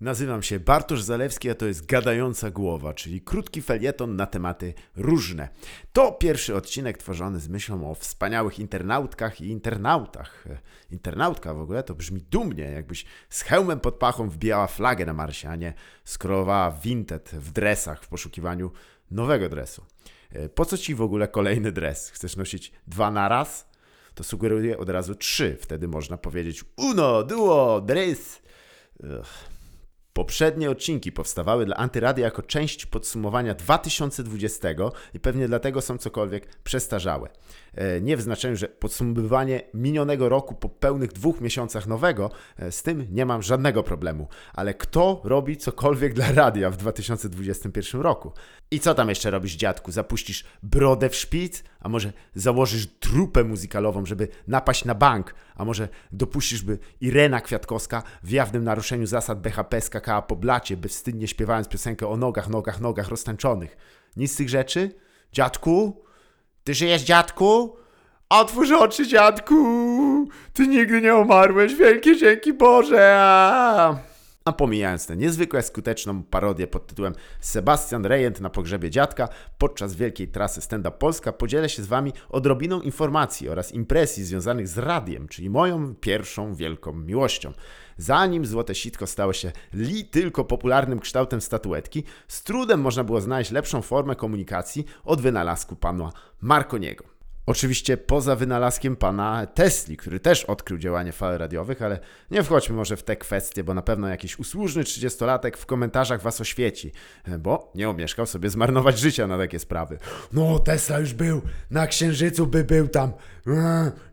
Nazywam się Bartosz Zalewski, a to jest Gadająca Głowa, czyli krótki felieton na tematy różne. To pierwszy odcinek tworzony z myślą o wspaniałych internautkach i internautach. Internautka w ogóle to brzmi dumnie, jakbyś z hełmem pod pachą wbijała flagę na Marsie, a nie skrolowała Vinted w dresach w poszukiwaniu nowego dresu. Po co ci w ogóle kolejny dres? Chcesz nosić dwa na raz? To sugeruję od razu trzy. Wtedy można powiedzieć uno, duo, dres. Ugh. Poprzednie odcinki powstawały dla Antyradia jako część podsumowania 2020 i pewnie dlatego są cokolwiek przestarzałe. E, nie w znaczeniu, że podsumowywanie minionego roku po pełnych dwóch miesiącach nowego, e, z tym nie mam żadnego problemu. Ale kto robi cokolwiek dla radia w 2021 roku? I co tam jeszcze robisz, dziadku? Zapuścisz brodę w szpic? A może założysz trupę muzykalową, żeby napaść na bank? A może dopuścisz, by Irena Kwiatkowska w jawnym naruszeniu zasad BHP skakała po blacie, bezwstydnie śpiewając piosenkę o nogach, nogach, nogach roztańczonych? Nic z tych rzeczy? Dziadku? Ty żyjesz, dziadku? Otwórz oczy, dziadku! Ty nigdy nie umarłeś, wielkie dzięki Boże! A pomijając tę niezwykle skuteczną parodię pod tytułem Sebastian Rejent na pogrzebie dziadka podczas wielkiej trasy Stand Up Polska podzielę się z Wami odrobiną informacji oraz impresji związanych z radiem, czyli moją pierwszą wielką miłością. Zanim Złote Sitko stało się li tylko popularnym kształtem statuetki, z trudem można było znaleźć lepszą formę komunikacji od wynalazku pana Marconiego. Oczywiście poza wynalazkiem pana Tesli, który też odkrył działanie fal radiowych, ale nie wchodźmy może w te kwestie, bo na pewno jakiś usłużny 30-latek w komentarzach was oświeci, bo nie omieszkał sobie zmarnować życia na takie sprawy. No, Tesla już był, na Księżycu by był tam,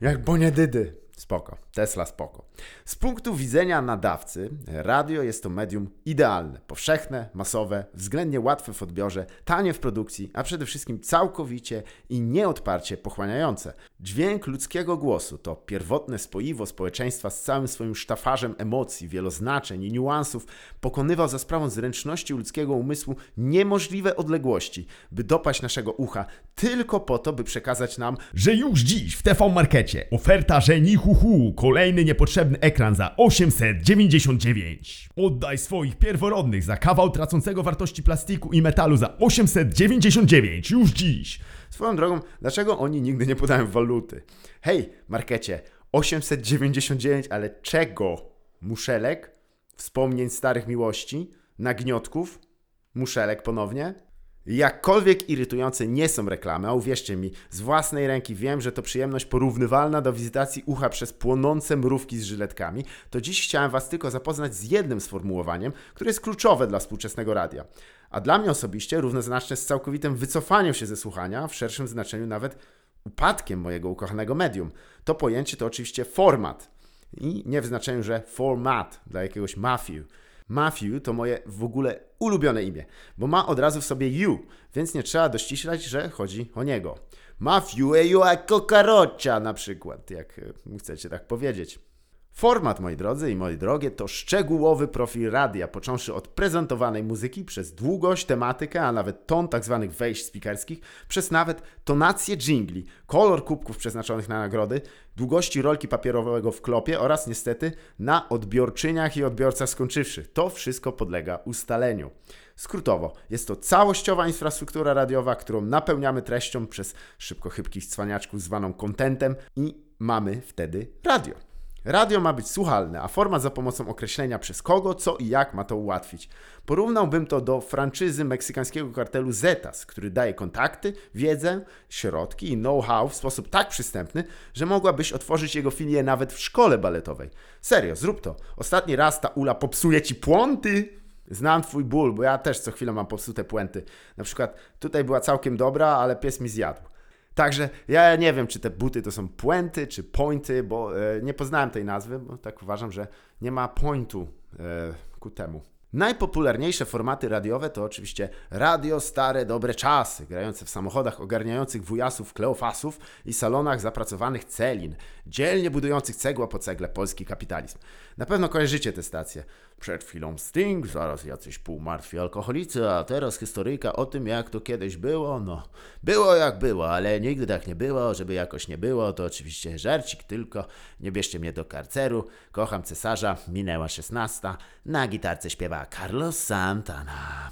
jak Boniedydy. Spoko, Tesla spoko. Z punktu widzenia nadawcy, radio jest to medium idealne, powszechne, masowe, względnie łatwe w odbiorze, tanie w produkcji, a przede wszystkim całkowicie i nieodparcie pochłaniające. Dźwięk ludzkiego głosu to pierwotne spoiwo społeczeństwa z całym swoim sztafarzem emocji, wieloznaczeń i niuansów pokonywał za sprawą zręczności ludzkiego umysłu niemożliwe odległości, by dopaść naszego ucha tylko po to, by przekazać nam, że już dziś w TV Markecie oferta żeni hu hu, kolejny niepotrzebny ekran za 899. Oddaj swoich pierworodnych za kawał tracącego wartości plastiku i metalu za 899 już dziś. Swoją drogą, dlaczego oni nigdy nie podają waluty? Hej, markecie, 899, ale czego? Muszelek? Wspomnień starych miłości? Nagniotków? Muszelek ponownie? Jakkolwiek irytujące nie są reklamy, a uwierzcie mi, z własnej ręki wiem, że to przyjemność porównywalna do wizytacji ucha przez płonące mrówki z żyletkami, to dziś chciałem Was tylko zapoznać z jednym sformułowaniem, które jest kluczowe dla współczesnego radia. A dla mnie osobiście równoznaczne z całkowitym wycofaniem się ze słuchania, w szerszym znaczeniu nawet upadkiem mojego ukochanego medium. To pojęcie to oczywiście format. I nie w znaczeniu, że format dla jakiegoś Matthew Matthew to moje w ogóle ulubione imię, bo ma od razu w sobie you, więc nie trzeba dościślać, że chodzi o niego. Matthew, you a kokarocia na przykład, jak chcecie tak powiedzieć. Format, moi drodzy i moi drogie, to szczegółowy profil radia, począwszy od prezentowanej muzyki przez długość, tematykę, a nawet ton tzw. Tak wejść speakerskich, przez nawet tonację jingli, kolor kubków przeznaczonych na nagrody, długości rolki papierowego w klopie oraz niestety na odbiorczyniach i odbiorcach skończywszy. To wszystko podlega ustaleniu. Skrótowo, jest to całościowa infrastruktura radiowa, którą napełniamy treścią przez szybko chybkich cwaniaczków zwaną kontentem i mamy wtedy radio. Radio ma być słuchalne, a format za pomocą określenia przez kogo, co i jak ma to ułatwić. Porównałbym to do franczyzy meksykańskiego kartelu Zetas, który daje kontakty, wiedzę, środki i know-how w sposób tak przystępny, że mogłabyś otworzyć jego filię nawet w szkole baletowej. Serio, zrób to. Ostatni raz ta ula popsuje ci płąty. Znam twój ból, bo ja też co chwilę mam popsute puenty. Na przykład tutaj była całkiem dobra, ale pies mi zjadł. Także ja nie wiem, czy te buty to są puenty, czy pointy, bo e, nie poznałem tej nazwy, bo tak uważam, że nie ma pointu e, ku temu. Najpopularniejsze formaty radiowe to oczywiście radio Stare Dobre Czasy, grające w samochodach ogarniających wujasów Kleofasów i salonach zapracowanych celin, dzielnie budujących cegła po cegle polski kapitalizm. Na pewno kojarzycie te stacje. Przed chwilą Sting, zaraz jacyś półmartwi alkoholicy, a teraz historyjka o tym, jak to kiedyś było. No, było jak było, ale nigdy tak nie było, żeby jakoś nie było, to oczywiście żarcik tylko. Nie bierzcie mnie do karceru. Kocham cesarza, minęła szesnasta. Na gitarce śpiewa Carlos Santana.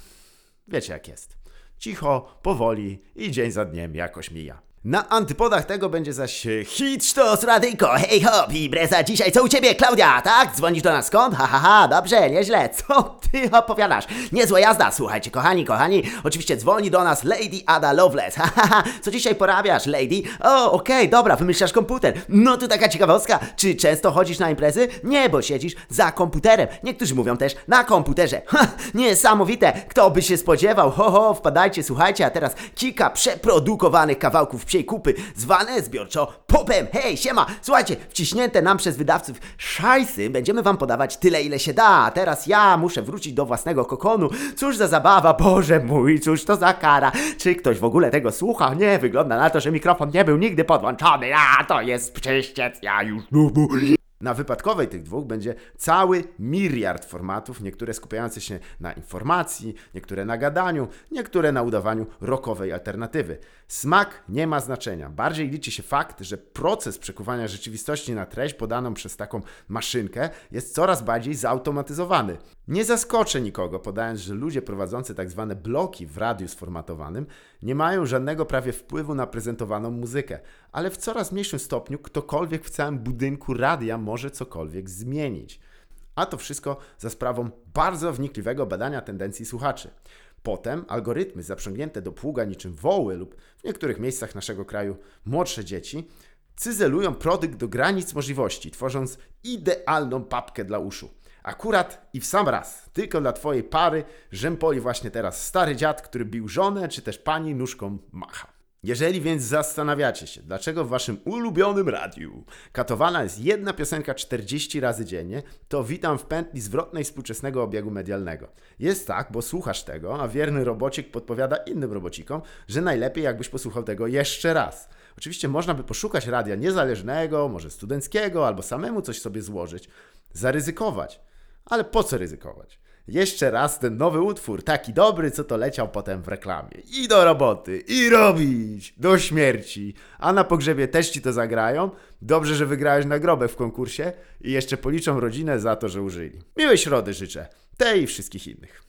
Wiecie jak jest. Cicho, powoli i dzień za dniem jakoś mija. Na antypodach tego będzie zaś e, hit Sztos, radyjko, hej hop, impreza dzisiaj, co u ciebie, Klaudia, tak? Dzwonisz do nas skąd? Ha, ha, ha, dobrze, nieźle, co ty opowiadasz? Niezła jazda, słuchajcie, kochani, kochani, oczywiście dzwoni do nas Lady Ada Loveless, ha, ha, ha, co dzisiaj porabiasz, Lady? O, okej, dobra, wymyślasz komputer, no tu taka ciekawostka, czy często chodzisz na imprezy? Nie, bo siedzisz za komputerem, niektórzy mówią też na komputerze, ha, niesamowite, kto by się spodziewał, ho, ho, wpadajcie, słuchajcie, a teraz kilka przeprodukowanych kawałków psiej kupy, zwane zbiorczo popem, hej, siema, słuchajcie, wciśnięte nam przez wydawców szajsy, będziemy wam podawać tyle, ile się da, a teraz ja muszę wrócić do własnego kokonu, cóż za zabawa, Boże mój, cóż to za kara, czy ktoś w ogóle tego słucha? Nie, wygląda na to, że mikrofon nie był nigdy podłączony, a to jest przyściec, ja już... Na wypadkowej tych dwóch będzie cały miliard formatów, niektóre skupiające się na informacji, niektóre na gadaniu, niektóre na udawaniu rockowej alternatywy. Smak nie ma znaczenia. Bardziej liczy się fakt, że proces przekuwania rzeczywistości na treść podaną przez taką maszynkę jest coraz bardziej zautomatyzowany. Nie zaskoczę nikogo, podając, że ludzie prowadzący tak zwane bloki w radiu sformatowanym nie mają żadnego prawie wpływu na prezentowaną muzykę, ale w coraz mniejszym stopniu ktokolwiek w całym budynku radia może cokolwiek zmienić. A to wszystko za sprawą bardzo wnikliwego badania tendencji słuchaczy. Potem algorytmy zaprzągnięte do pługa niczym woły lub w niektórych miejscach naszego kraju młodsze dzieci cyzelują produkt do granic możliwości, tworząc idealną papkę dla uszu. Akurat i w sam raz, tylko dla twojej pary, rzępoli właśnie teraz stary dziad, który bił żonę, czy też pani nóżką macha. Jeżeli więc zastanawiacie się, dlaczego w waszym ulubionym radiu katowana jest jedna piosenka 40 razy dziennie, to witam w pętli zwrotnej współczesnego obiegu medialnego. Jest tak, bo słuchasz tego, a wierny robocik podpowiada innym robocikom, że najlepiej jakbyś posłuchał tego jeszcze raz. Oczywiście można by poszukać radia niezależnego, może studenckiego, albo samemu coś sobie złożyć, zaryzykować. Ale po co ryzykować? Jeszcze raz ten nowy utwór, taki dobry, co to leciał potem w reklamie. I do roboty, i robić, do śmierci. A na pogrzebie też ci to zagrają. Dobrze, że wygrałeś nagrobek w konkursie i jeszcze policzą rodzinę za to, że użyli. Miłej środy życzę, tej i wszystkich innych.